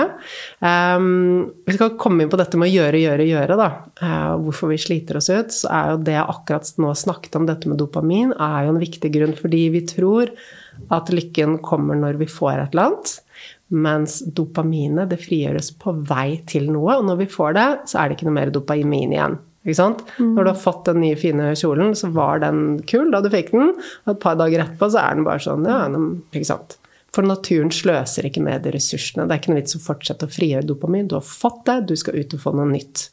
Um, vi skal komme inn på dette med å gjøre, gjøre, gjøre. da. Uh, hvorfor vi sliter oss ut. Så er jo det jeg akkurat nå snakket om, dette med dopamin, er jo en viktig grunn. Fordi vi tror at lykken kommer når vi får et eller annet. Mens dopaminet det frigjøres på vei til noe. Og når vi får det, så er det ikke noe mer dopamin igjen. Mm. Når du har fått den nye, fine kjolen, så var den kul da du fikk den. Og et par dager etterpå så er den bare sånn Ja, ikke sant. For naturen sløser ikke med de ressursene. Det er ikke noe vits å fortsette å frigjøre dopamin. Du har fått det, du skal ut og få noe nytt.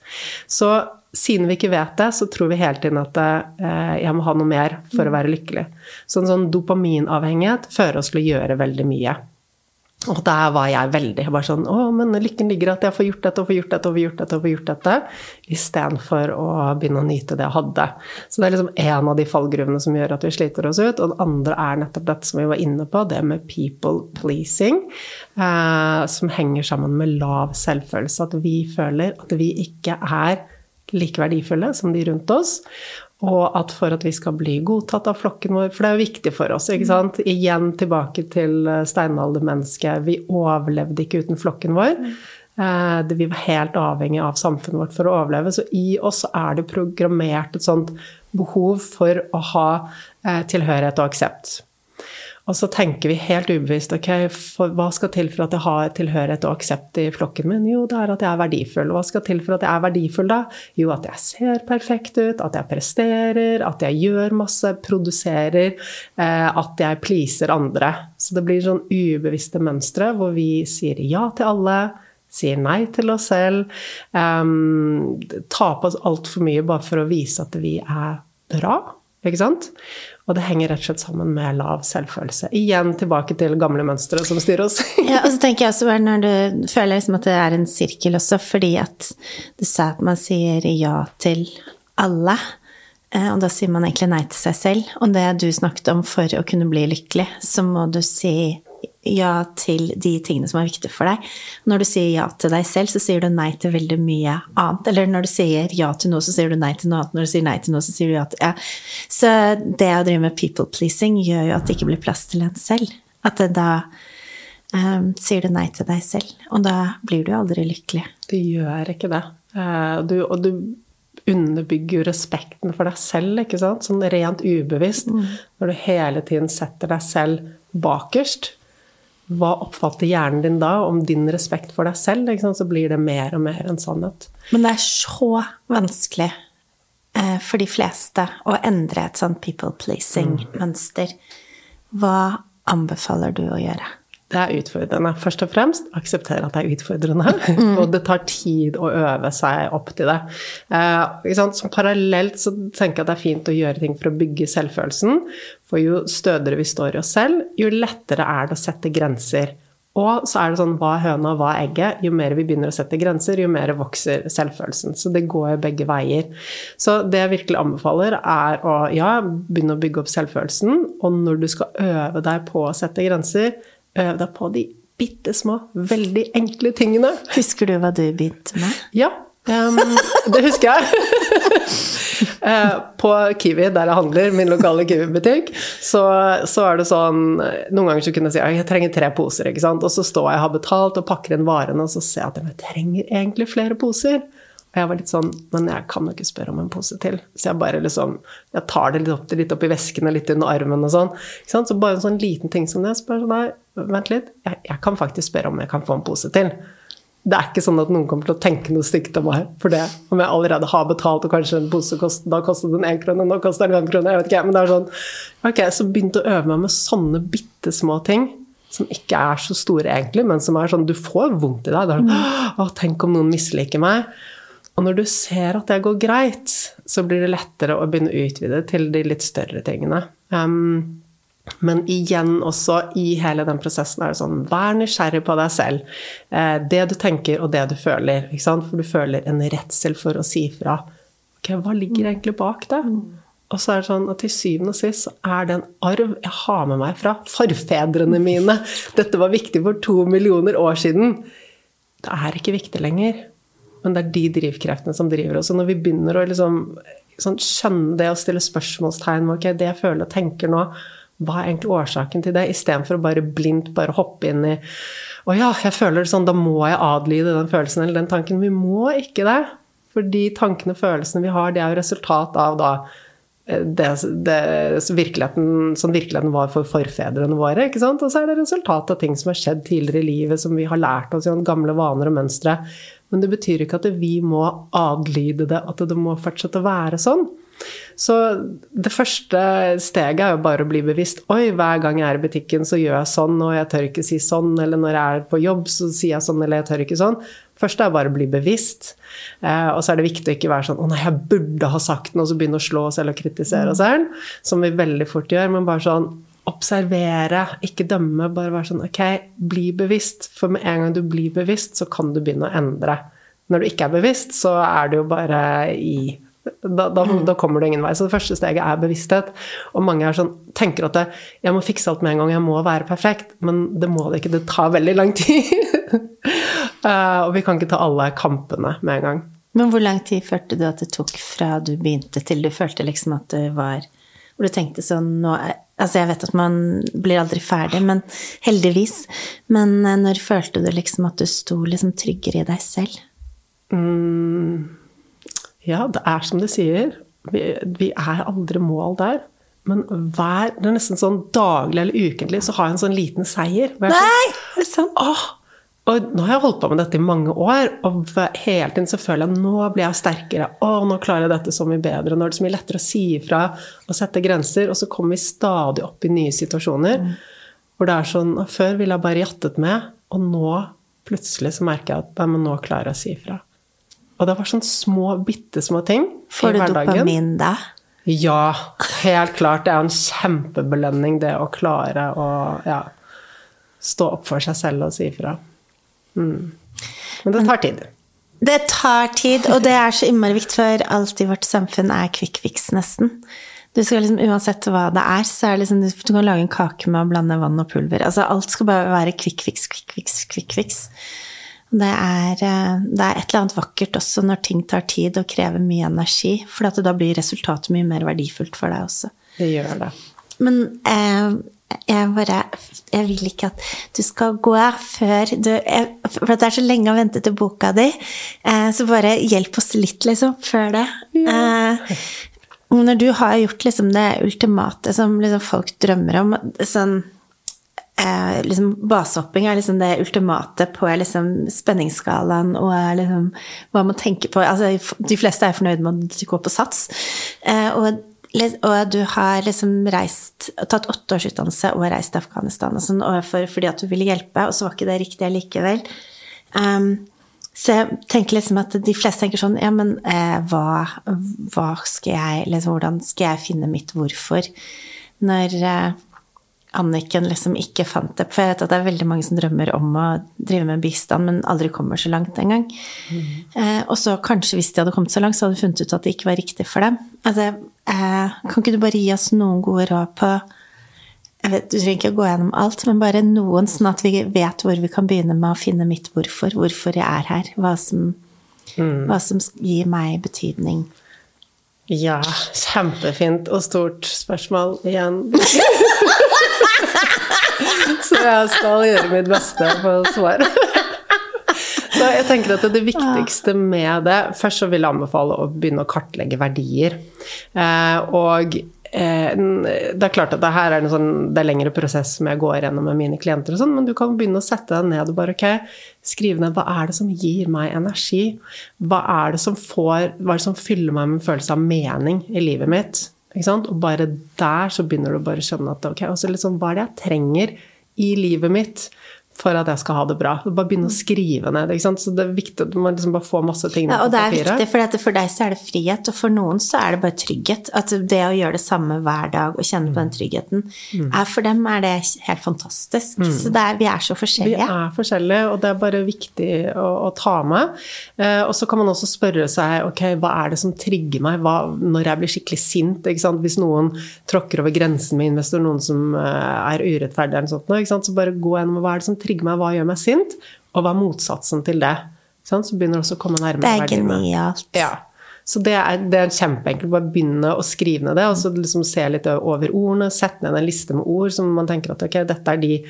Så siden vi ikke vet det, så tror vi hele tiden at eh, jeg må ha noe mer for å mm. være lykkelig. Så en sånn dopaminavhengighet fører oss til å gjøre veldig mye. Og der var jeg veldig bare sånn Å, men lykken ligger at jeg får gjort dette og får gjort dette og får gjort dette. og får gjort dette, Istedenfor å begynne å nyte det jeg hadde. Så det er liksom en av de fallgruvene som gjør at vi sliter oss ut. Og den andre er nettopp dette som vi var inne på, det med people pleasing. Eh, som henger sammen med lav selvfølelse. At vi føler at vi ikke er like verdifulle som de rundt oss. Og at for at vi skal bli godtatt av flokken vår, for det er jo viktig for oss. ikke sant? Igjen tilbake til eh, steinaldermennesket. Vi overlevde ikke uten flokken vår. Eh, vi var helt avhengig av samfunnet vårt for å overleve. Så i oss er det programmert et sånt behov for å ha eh, tilhørighet og aksept. Og så tenker vi helt ubevisst ok, hva skal til for at jeg har tilhørighet og aksept i flokken min? Jo, det er at jeg er verdifull. Hva skal til for at jeg er verdifull, da? Jo, at jeg ser perfekt ut, at jeg presterer, at jeg gjør masse, produserer, eh, at jeg pleaser andre. Så det blir sånn ubevisste mønstre hvor vi sier ja til alle. Sier nei til oss selv. Um, tar på oss altfor mye bare for å vise at vi er bra. Ikke sant? Og det henger rett og slett sammen med lav selvfølelse. Igjen tilbake til gamle mønstre som styrer oss. ja, og så tenker jeg også når du føler liksom at det er en sirkel også, fordi at du sa at man sier ja til alle. Eh, og da sier man egentlig nei til seg selv. Og det du snakket om for å kunne bli lykkelig, så må du si ja til de tingene som er viktige for deg. Når du sier ja til deg selv, så sier du nei til veldig mye annet. Eller når du sier ja til noe, så sier du nei til noe annet. Når du sier nei til noe, så sier du ja til ja. Så det å drive med people pleasing gjør jo at det ikke blir plass til en selv. At det da um, sier du nei til deg selv. Og da blir du aldri lykkelig. Det gjør ikke det. Uh, du, og du underbygger jo respekten for deg selv, ikke sant? Sånn rent ubevisst. Mm. Når du hele tiden setter deg selv bakerst, hva oppfatter hjernen din da om din respekt for deg selv? Så blir det mer og mer en sannhet. Men det er så vanskelig eh, for de fleste å endre et sånt people pleasing-mønster. Hva anbefaler du å gjøre? Det er utfordrende. Først og fremst akseptere at det er utfordrende. Mm. Og det tar tid å øve seg opp til det. Eh, så parallelt så tenker jeg at det er fint å gjøre ting for å bygge selvfølelsen. For jo stødigere vi står i oss selv, jo lettere er det å sette grenser. Og så er det sånn hva er høna, hva er egget? Jo mer vi begynner å sette grenser, jo mer vokser selvfølelsen. Så det går jo begge veier. Så det jeg virkelig anbefaler, er å ja, begynne å bygge opp selvfølelsen. Og når du skal øve deg på å sette grenser, Øv deg på de bitte små, veldig enkle tingene. Husker du hva du begynte med? Ja, um, det husker jeg. uh, på Kiwi, der jeg handler, min lokale Kiwi-butikk, så, så, er det sånn Noen ganger så kunne jeg si jeg trenger tre poser, ikke sant? og så står jeg og har betalt og pakker inn varene, og så ser jeg at jeg trenger egentlig flere poser. Og jeg var litt sånn Men jeg kan jo ikke spørre om en pose til. Så jeg bare liksom Jeg tar det litt opp, litt opp i vesken og litt under armen og sånn. Så bare en sånn liten ting som det. Så bare sånn Nei, vent litt. Jeg, jeg, kan faktisk spørre om jeg kan få en pose til. Det er ikke sånn at noen kommer til å tenke noe stygt om meg for det. Om jeg allerede har betalt, og kanskje en pose kost, da kostet den én krone, nå koster den fem kroner. Jeg vet ikke, men det er sånn Ok, så begynte å øve meg med sånne bitte små ting som ikke er så store egentlig, men som er sånn Du får vondt i deg. Det er sånn, Å, tenk om noen misliker meg. Og når du ser at det går greit, så blir det lettere å begynne å utvide til de litt større tingene. Um, men igjen også i hele den prosessen er det sånn Vær nysgjerrig på deg selv. Eh, det du tenker og det du føler. For du føler en redsel for å si fra. Ok, hva ligger egentlig bak det? Og så er det sånn at til syvende og sist så er det en arv jeg har med meg fra forfedrene mine. Dette var viktig for to millioner år siden. Det er ikke viktig lenger. Men det er de drivkreftene som driver oss. Og når vi begynner å liksom, sånn, skjønne det og stille spørsmålstegn ved okay, det jeg føler og tenker nå, hva er egentlig årsaken til det? Istedenfor å bare blindt bare hoppe inn i å ja, jeg føler det sånn, da må jeg adlyde den følelsen eller den tanken. Vi må ikke det. For de tankene og følelsene vi har, det er jo resultat av da eh, det, det, virkeligheten, sånn virkeligheten var for forfedrene våre. ikke sant? Og så er det resultat av ting som har skjedd tidligere i livet, som vi har lært oss gjennom gamle vaner og mønstre. Men det betyr ikke at vi må adlyde det, at det må fortsette å være sånn. Så det første steget er jo bare å bli bevisst. Oi, hver gang jeg er i butikken, så gjør jeg sånn, og jeg tør ikke si sånn. Eller når jeg er på jobb, så sier jeg sånn, eller jeg tør ikke sånn. Først er det bare å bli bevisst. Eh, og så er det viktig å ikke være sånn Å nei, jeg burde ha sagt noe, og så begynne å slå oss og kritisere oss selv. Som vi veldig fort gjør. Men bare sånn observere, ikke dømme. Bare være sånn ok, bli bevisst. For med en gang du blir bevisst, så kan du begynne å endre. Når du ikke er bevisst, så er det jo bare i da, da, mm. da, kommer du ingen vei. Så det første steget er bevissthet. Og mange er sånn, tenker at det, jeg må fikse alt med en gang, jeg må være perfekt. Men det må det ikke. Det tar veldig lang tid. uh, og vi kan ikke ta alle kampene med en gang. Men hvor lang tid følte du at det tok fra du begynte til du følte liksom at du var Hvor du tenkte sånn nå er Altså, jeg vet at man blir aldri ferdig, men heldigvis. Men eh, når følte du liksom at du sto liksom tryggere i deg selv? Mm, ja, det er som du sier. Vi, vi, er aldri mål der. Men hver, det er nesten sånn daglig eller ukentlig så har jeg en sånn liten seier. Nei, sånn, det sant? Åh, og nå har jeg holdt på med dette i mange år, og hele tiden så føler jeg at nå blir jeg sterkere. Å, nå klarer jeg dette så mye bedre. Nå er det så mye lettere å si ifra og sette grenser. Og så kommer vi stadig opp i nye situasjoner mm. hvor det er sånn Før ville jeg bare jattet med, og nå plutselig så merker jeg at nei, men nå klarer jeg å si ifra. Og det var sånn små, bitte små ting Får du dopamin da? Ja, helt klart. Det er en kjempebelønning, det å klare å ja, stå opp for seg selv og si ifra. Mm. Men det tar tid. Det tar tid, og det er så innmari viktig, for alt i vårt samfunn er quick fix, nesten. Du skal liksom, Uansett hva det er, så er det liksom Du kan lage en kake med å blande vann og pulver. Altså, alt skal bare være quick fix, quick fix, quick fix. Det er, eh, det er et eller annet vakkert også når ting tar tid og krever mye energi, for da blir resultatet mye mer verdifullt for deg også. Det gjør det. Men eh, jeg bare Jeg vil ikke at du skal gå før du jeg, For det er så lenge å vente til boka di, eh, så bare hjelp oss litt, liksom, før det. Ja. Eh, når du har gjort liksom det ultimate som liksom folk drømmer om sånn eh, liksom Basehopping er liksom det ultimate på liksom spenningsskalaen og liksom hva man tenker på altså, De fleste er fornøyd med å gå på sats. Eh, og og du har liksom reist, tatt åtteårsutdannelse og reist til Afghanistan og sånn, for, fordi at du ville hjelpe, og så var ikke det riktig allikevel. Um, så jeg tenker liksom at de fleste tenker sånn Ja, men eh, hva, hva, skal jeg liksom, Hvordan skal jeg finne mitt hvorfor? Når eh, Anniken liksom ikke fant det. For jeg vet at det er veldig mange som drømmer om å drive med bistand, men aldri kommer så langt engang. Mm. Eh, og så kanskje hvis de hadde kommet så langt, så hadde de funnet ut at det ikke var riktig for dem. Altså, eh, kan ikke du bare gi oss noen gode råd på jeg vet, Du trenger ikke å gå gjennom alt, men bare noen, sånn at vi vet hvor vi kan begynne med å finne mitt hvorfor. Hvorfor jeg er her. Hva som, mm. hva som gir meg betydning. Ja, kjempefint og stort spørsmål igjen. Så jeg skal gjøre mitt beste på svar. Så jeg tenker at det viktigste med det Først så vil jeg anbefale å begynne å kartlegge verdier. Eh, og eh, det er klart at det her er en sånn, det er lengre prosess som jeg går gjennom med mine klienter, og sånn, men du kan begynne å sette deg ned og bare ok, skrive ned hva er det som gir meg energi? Hva er det som, får, hva er det som fyller meg med en følelse av mening i livet mitt? Og bare der så begynner du bare å skjønne at ok, altså liksom, hva er det jeg trenger i livet mitt for at jeg skal ha det bra. Bare begynne å skrive ned. Ikke sant? Så det er viktig at man liksom bare får masse ting ned ja, og det er Viktig, for for deg så er det frihet, og for noen så er det bare trygghet. At det å gjøre det samme hver dag og kjenne på den tryggheten, mm. er for dem er det helt fantastisk. Mm. Så er, vi er så forskjellige. Vi er forskjellige, og det er bare viktig å, å ta med. Eh, og så kan man også spørre seg ok, hva er det som trigger meg hva, når jeg blir skikkelig sint? Ikke sant? Hvis noen tråkker over grensen med investor, noen som eh, er urettferdig eller noe sånt, så bare gå gjennom hva er det som trigger meg, hva gjør meg sint, og hva er motsatsen til det. Så begynner det også å komme nærmere verdiene. Det er genialt. Ja. Så det er, det er kjempeenkelt. Bare begynne å skrive ned det, og så liksom se litt over ordene. Sette ned en liste med ord som man tenker at ok, dette er, de,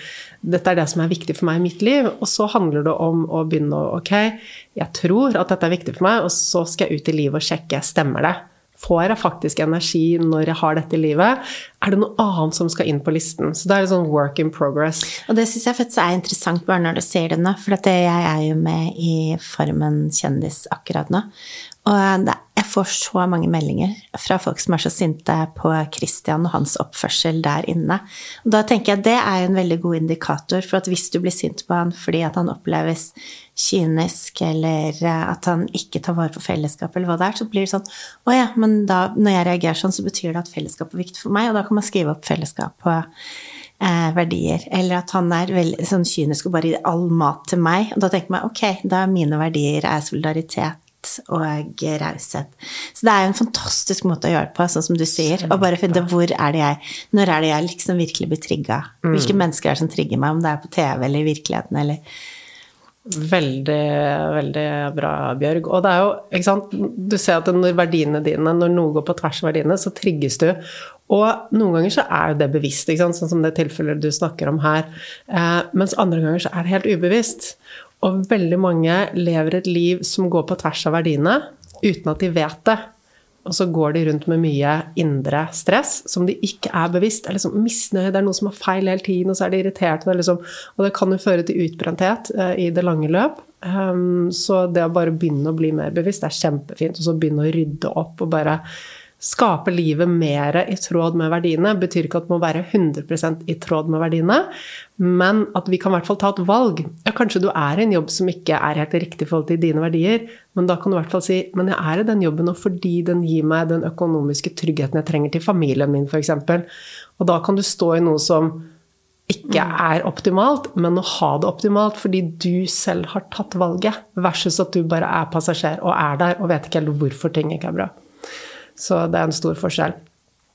dette er det som er viktig for meg i mitt liv. Og så handler det om å begynne å ok, jeg tror at dette er viktig for meg, og så skal jeg ut i livet og sjekke stemmer det. Får jeg faktisk energi når jeg har dette livet? Er det noe annet som skal inn på listen? Så det er sånn work in progress. Og det syns jeg faktisk er interessant bare når du sier det nå, for jeg er jo med i Farmen kjendis akkurat nå. Og jeg får så mange meldinger fra folk som er så sinte på Christian og hans oppførsel der inne. Og da tenker jeg at det er en veldig god indikator for at hvis du blir sint på han fordi at han oppleves kynisk, eller at han ikke tar vare på fellesskapet, eller hva det er, så blir det sånn Å ja, men da, når jeg reagerer sånn, så betyr det at fellesskapet er viktig for meg, og da kan man skrive opp fellesskap på eh, verdier. Eller at han er veldig sånn kynisk og bare gir all mat til meg. Og da tenker man ok, da mine verdier er solidaritet og raushet. Så det er jo en fantastisk måte å gjøre det på, sånn som du sier. Og bare finne hvor er det jeg Når er det jeg liksom virkelig blir trigga? Mm. Hvilke mennesker er det som trigger meg, om det er på TV eller i virkeligheten eller Veldig, veldig bra, Bjørg. Og det er jo, ikke sant Du ser at når verdiene dine, når noe går på tvers av verdiene, så trigges du. Og noen ganger så er jo det bevisst, ikke sant? sånn som det tilfellet du snakker om her. Eh, mens andre ganger så er det helt ubevisst. Og veldig mange lever et liv som går på tvers av verdiene, uten at de vet det. Og så går de rundt med mye indre stress som de ikke er bevisst. er liksom misnøye, det er noe som er feil hele tiden, og så er de irriterte. Liksom, og det kan jo føre til utbrenthet uh, i det lange løp. Um, så det å bare begynne å bli mer bevisst det er kjempefint. Og så begynne å rydde opp og bare skape livet mer i tråd med verdiene. betyr ikke at det må være 100% i tråd med verdiene, men at vi kan i hvert fall ta et valg. Ja, kanskje du er i en jobb som ikke er helt riktig i forhold til dine verdier, men da kan du i hvert fall si men jeg er i den jobben og fordi den gir meg den økonomiske tryggheten jeg trenger til familien min, f.eks. Og da kan du stå i noe som ikke mm. er optimalt, men å ha det optimalt fordi du selv har tatt valget, versus at du bare er passasjer og er der og vet ikke helt hvorfor ting ikke er bra. Så det er en stor forskjell.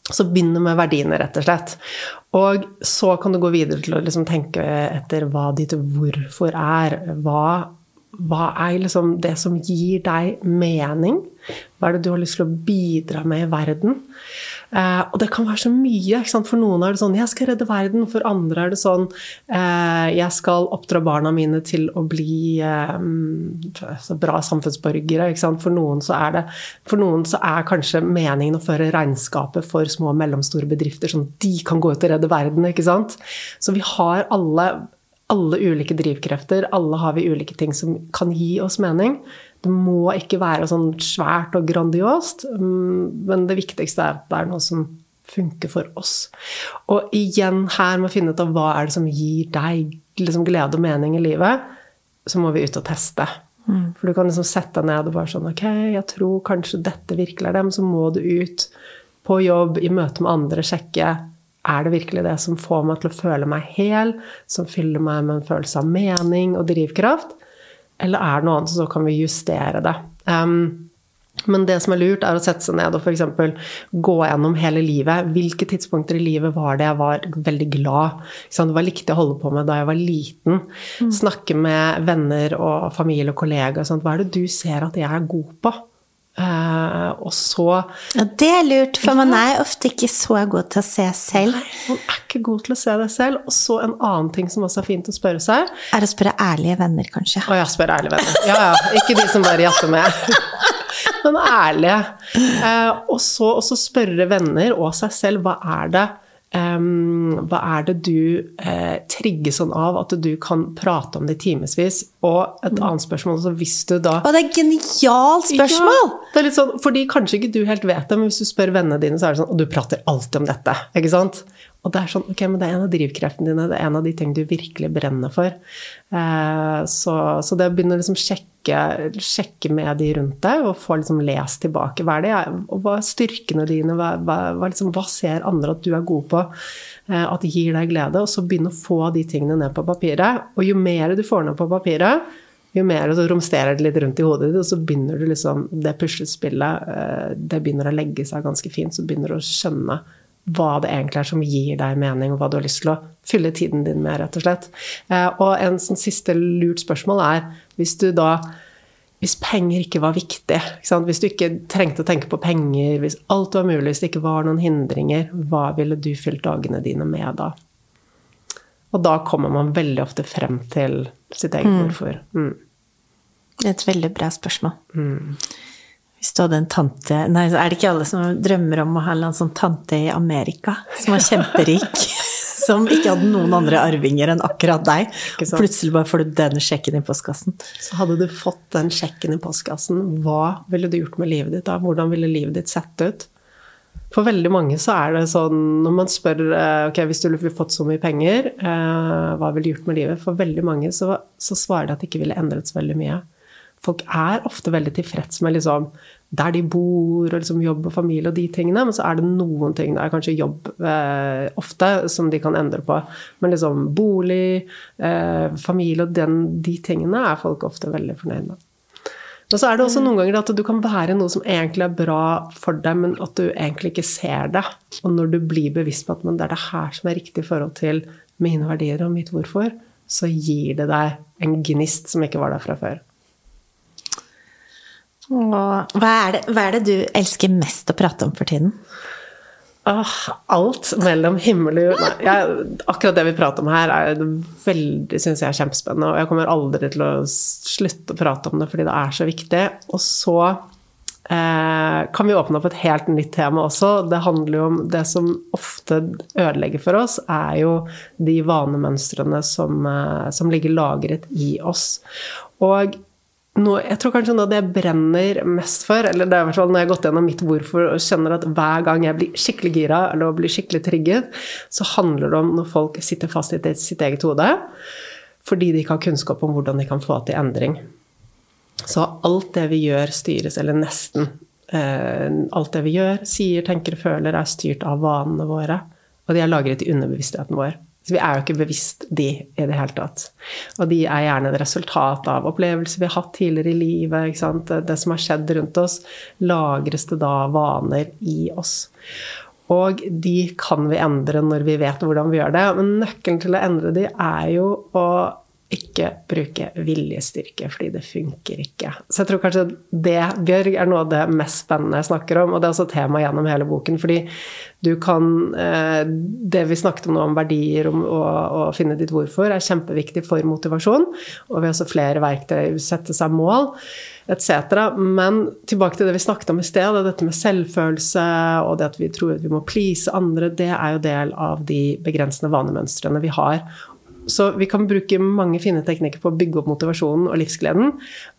Så begynn med verdiene, rett og slett. Og så kan du gå videre til å liksom tenke etter hva ditt hvorfor er. Hva, hva er liksom det som gir deg mening? Hva er det du har lyst til å bidra med i verden? Eh, og det kan være så mye. For noen er det sånn 'jeg skal redde verden'. For andre er det sånn eh, 'jeg skal oppdra barna mine til å bli eh, bra samfunnsborgere'. For noen, det, for noen så er kanskje meningen å føre regnskapet for små og mellomstore bedrifter, sånn at de kan gå ut og redde verden. Så vi har alle alle ulike drivkrefter. Alle har vi ulike ting som kan gi oss mening. Det må ikke være sånn svært og grandiost, mm, men det viktigste er at det er noe som funker for oss. Og igjen her med å finne ut av hva er det som gir deg liksom glede og mening i livet, så må vi ut og teste. Mm. For du kan liksom sette deg ned og bare sånn Ok, jeg tror kanskje dette virkelig er det, men så må du ut på jobb, i møte med andre, sjekke er det virkelig det som får meg til å føle meg hel, som fyller meg med en følelse av mening og drivkraft? Eller er det noe annet, så kan vi justere det. Um, men det som er lurt, er å sette seg ned og f.eks. gå gjennom hele livet. Hvilke tidspunkter i livet var det jeg var veldig glad? Hva likte jeg å holde på med da jeg var liten? Mm. Snakke med venner og familie og kollegaer. Hva er det du ser at jeg er god på? Uh, og så Ja, det er lurt, for man er ofte ikke så god til å se selv. Nei, man er ikke god til å se det selv. Og så en annen ting som også er fint å spørre seg Er å spørre ærlige venner, kanskje. Å ja, spørre ærlige venner. Ja, ja. Ikke de som bare jatter med. Men ærlige. Uh, og så spørre venner og seg selv hva er det Um, hva er det du uh, trigges sånn av at du kan prate om det i timevis? Og et mm. annet spørsmål så hvis du da Å, det er et genialt spørsmål! Ja, det er litt sånn, fordi kanskje ikke du helt vet det, men hvis du spør vennene dine, så er det sånn Og du prater alltid om dette. ikke sant? Og det er sånn, ok, men det er en av drivkreftene dine, det er en av de ting du virkelig brenner for. Eh, så, så, det å begynne å liksom sjekke, sjekke, med de rundt deg, og få liksom lest tilbake hva er det og hva er styrkene dine, hva, hva, liksom, hva, ser andre at du er god på, eh, at det gir deg glede, og så begynne å få de tingene ned på papiret. Og jo mer du får ned på papiret, jo mer så romsterer det litt rundt i hodet ditt, og så begynner du liksom Det puslespillet, eh, det begynner å legge seg ganske fint, så begynner du å skjønne hva det egentlig er som gir deg mening, og hva du har lyst til å fylle tiden din med, rett og slett. Eh, og en sånn siste lurt spørsmål er hvis du da hvis penger ikke var viktig, ikke hvis du ikke trengte å tenke på penger, hvis alt var mulig, hvis det ikke var noen hindringer, hva ville du fylt dagene dine med da? Og da kommer man veldig ofte frem til sitt eget mm. hvorfor. Mm. Er et veldig bra spørsmål. Mm. Hvis du hadde en tante Nei, er det ikke alle som drømmer om å ha en sånn tante i Amerika som var kjemperik? Som ikke hadde noen andre arvinger enn akkurat deg. Plutselig bare får du den sjekken i postkassen. Så hadde du fått den sjekken i postkassen, hva ville du gjort med livet ditt da? Hvordan ville livet ditt sett ut? For veldig mange så er det sånn når man spør eh, ok, hvis du ville fått så mye penger, eh, hva ville du gjort med livet? For veldig mange så, så svarer de at det ikke ville endret så veldig mye folk er ofte veldig tilfreds med liksom, der de bor, og liksom jobb og familie og de tingene. Men så er det noen ting, det er kanskje jobb eh, ofte, som de kan endre på. Men liksom bolig, eh, familie og den, de tingene er folk ofte veldig fornøyd med. Og så er det også noen ganger at du kan være noe som egentlig er bra for deg, men at du egentlig ikke ser det. Og når du blir bevisst på at det er det her som er riktig i forhold til mine verdier og mitt hvorfor, så gir det deg en gnist som ikke var der fra før. Hva er, det, hva er det du elsker mest å prate om for tiden? Ah, alt mellom himmel og jord. Akkurat det vi prater om her, er veldig, synes jeg er kjempespennende. Og jeg kommer aldri til å slutte å prate om det fordi det er så viktig. Og så eh, kan vi åpne opp et helt nytt tema også. Det handler jo om det som ofte ødelegger for oss, er jo de vanemønstrene som, eh, som ligger lagret i oss. Og noe, jeg tror kanskje noe av det jeg brenner mest for, eller det er i hvert fall når jeg har gått gjennom mitt hvorfor og kjenner at hver gang jeg blir skikkelig gira eller blir skikkelig trigget, så handler det om når folk sitter fast i sitt eget hode fordi de ikke har kunnskap om hvordan de kan få til endring. Så alt det vi gjør, styres, eller nesten eh, alt det vi gjør, sier, tenker og føler, er styrt av vanene våre. Og de er lagret i underbevisstheten vår. Så vi er jo ikke bevisst de i det hele tatt. Og de er gjerne et resultat av opplevelser vi har hatt tidligere i livet. Det som har skjedd rundt oss, lagres det da vaner i oss. Og de kan vi endre når vi vet hvordan vi gjør det. Men nøkkelen til å endre de er jo å ikke bruke viljestyrke, fordi det funker ikke. Så jeg tror kanskje det, Bjørg, er noe av det mest spennende jeg snakker om. Og det er også tema gjennom hele boken. Fordi du kan eh, Det vi snakket om nå om verdier og å finne ditt hvorfor, er kjempeviktig for motivasjon. Og vi har også flere verktøy, sette seg mål etc. Men tilbake til det vi snakket om i sted, dette med selvfølelse og det at vi tror at vi må please andre, det er jo del av de begrensende vanemønstrene vi har. Så vi kan bruke mange fine teknikker på å bygge opp motivasjonen og livsgleden,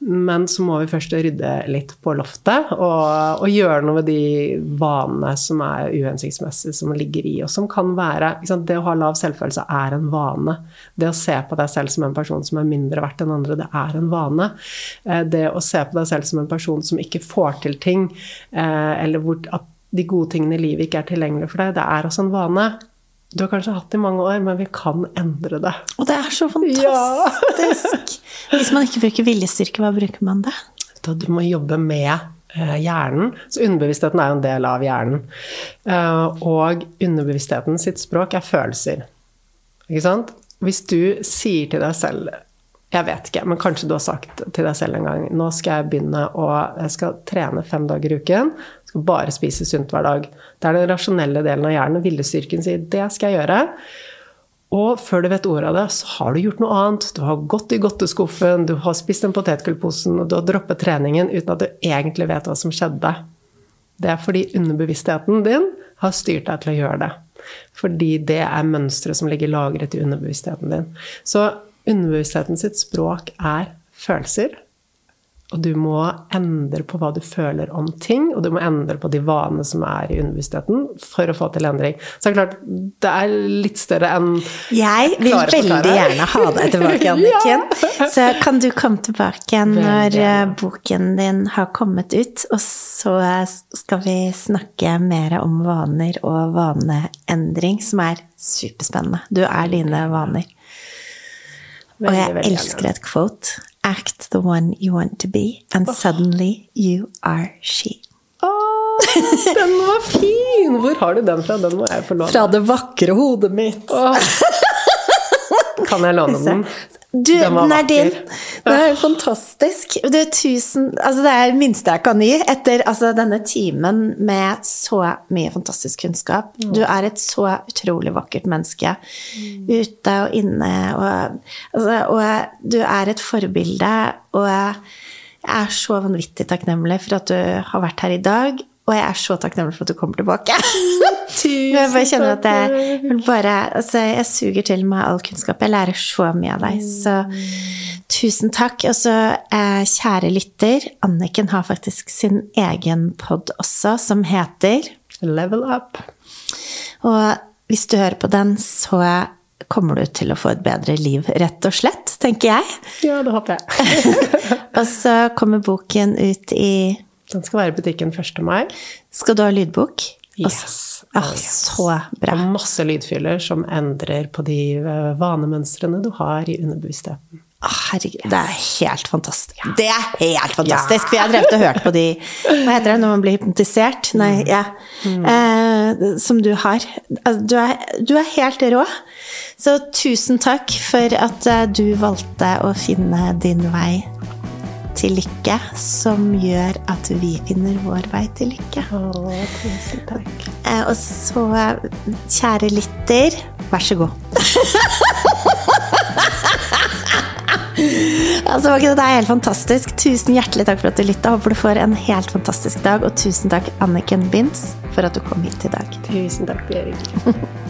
men så må vi først rydde litt på loftet og, og gjøre noe med de vanene som er uhensiktsmessige, som ligger i, oss, som kan være Det å ha lav selvfølelse er en vane. Det å se på deg selv som en person som er mindre verdt enn andre, det er en vane. Eh, det å se på deg selv som en person som ikke får til ting, eh, eller hvor at de gode tingene i livet ikke er tilgjengelige for deg, det er også en vane du har kanskje hatt det i mange år, men vi kan endre det. Og det er så fantastisk! Ja. Hvis man ikke bruker viljestyrke, hva bruker man det? da? Du må jobbe med eh, hjernen. Så underbevisstheten er jo en del av hjernen. Eh, og underbevisstheten sitt språk er følelser. Ikke sant? Hvis du sier til deg selv jeg vet ikke, men kanskje du har sagt til deg selv en gang nå skal jeg begynne å jeg skal trene fem dager i uken. Skal bare spise sunt hver dag. Det er den rasjonelle delen av hjernen. Viljestyrken sier det skal jeg gjøre. Og før du vet ordet av det, så har du gjort noe annet. Du har gått i godteskuffen, du har spist den potetgullposen, og du har droppet treningen uten at du egentlig vet hva som skjedde. Det er fordi underbevisstheten din har styrt deg til å gjøre det. Fordi det er mønstre som ligger lagret i underbevisstheten din. Så underbevisstheten sitt språk er følelser. Og du må endre på hva du føler om ting, og du må endre på de vanene som er i underbevisstheten for å få til endring. Så det er klart, det er litt større enn Jeg vil veldig gjerne ha deg tilbake, Anniken. ja. Så kan du komme tilbake når eh, boken din har kommet ut, og så skal vi snakke mer om vaner og vaneendring, som er superspennende. Du er dine vaner. Og jeg elsker et quote. Act the one you want to be, and suddenly you are she. Oh, den var fin! Hvor har du den fra? Den må jeg få låne. Fra det vakre hodet mitt. Oh. Kan jeg låne den? Du, den, den er din. Den er fantastisk. Er, tusen, altså det er det minste jeg kan gi etter altså denne timen med så mye fantastisk kunnskap. Mm. Du er et så utrolig vakkert menneske. Mm. Ute og inne. Og, altså, og du er et forbilde. Og jeg er så vanvittig takknemlig for at du har vært her i dag. Og jeg er så takknemlig for at du kommer tilbake. Tusen jeg bare kjenner at jeg, bare, altså, jeg suger til meg all kunnskap. Jeg lærer så mye av deg. Så tusen takk. Og så, eh, kjære lytter, Anniken har faktisk sin egen pod også, som heter Level Up. Og hvis du hører på den, så kommer du til å få et bedre liv, rett og slett, tenker jeg. Ja, det håper jeg. og så kommer boken ut i den skal være i butikken 1. mai. Skal du ha lydbok? Yes. Ah. Så bra. Og masse lydfyller som endrer på de eh, vanemønstrene du har i underbevisstheten. Ah, herregud, det er helt fantastisk. Ja. Det er helt fantastisk! Ja. For jeg har drevet og hørt på de Hva heter det når man blir hypnotisert? Nei, mm. ja. Mm. Eh, som du har. Altså, du, er, du er helt rå. Så tusen takk for at eh, du valgte å finne din vei til lykke som gjør at vi finner vår vei til lykke. Å, tusen takk. Eh, og så, kjære lytter, vær så god. altså, det er helt fantastisk. Tusen hjertelig takk for at du lytta. Håper du får en helt fantastisk dag. Og tusen takk, Anniken Binds, for at du kom hit i dag. Tusen takk, Bjørg.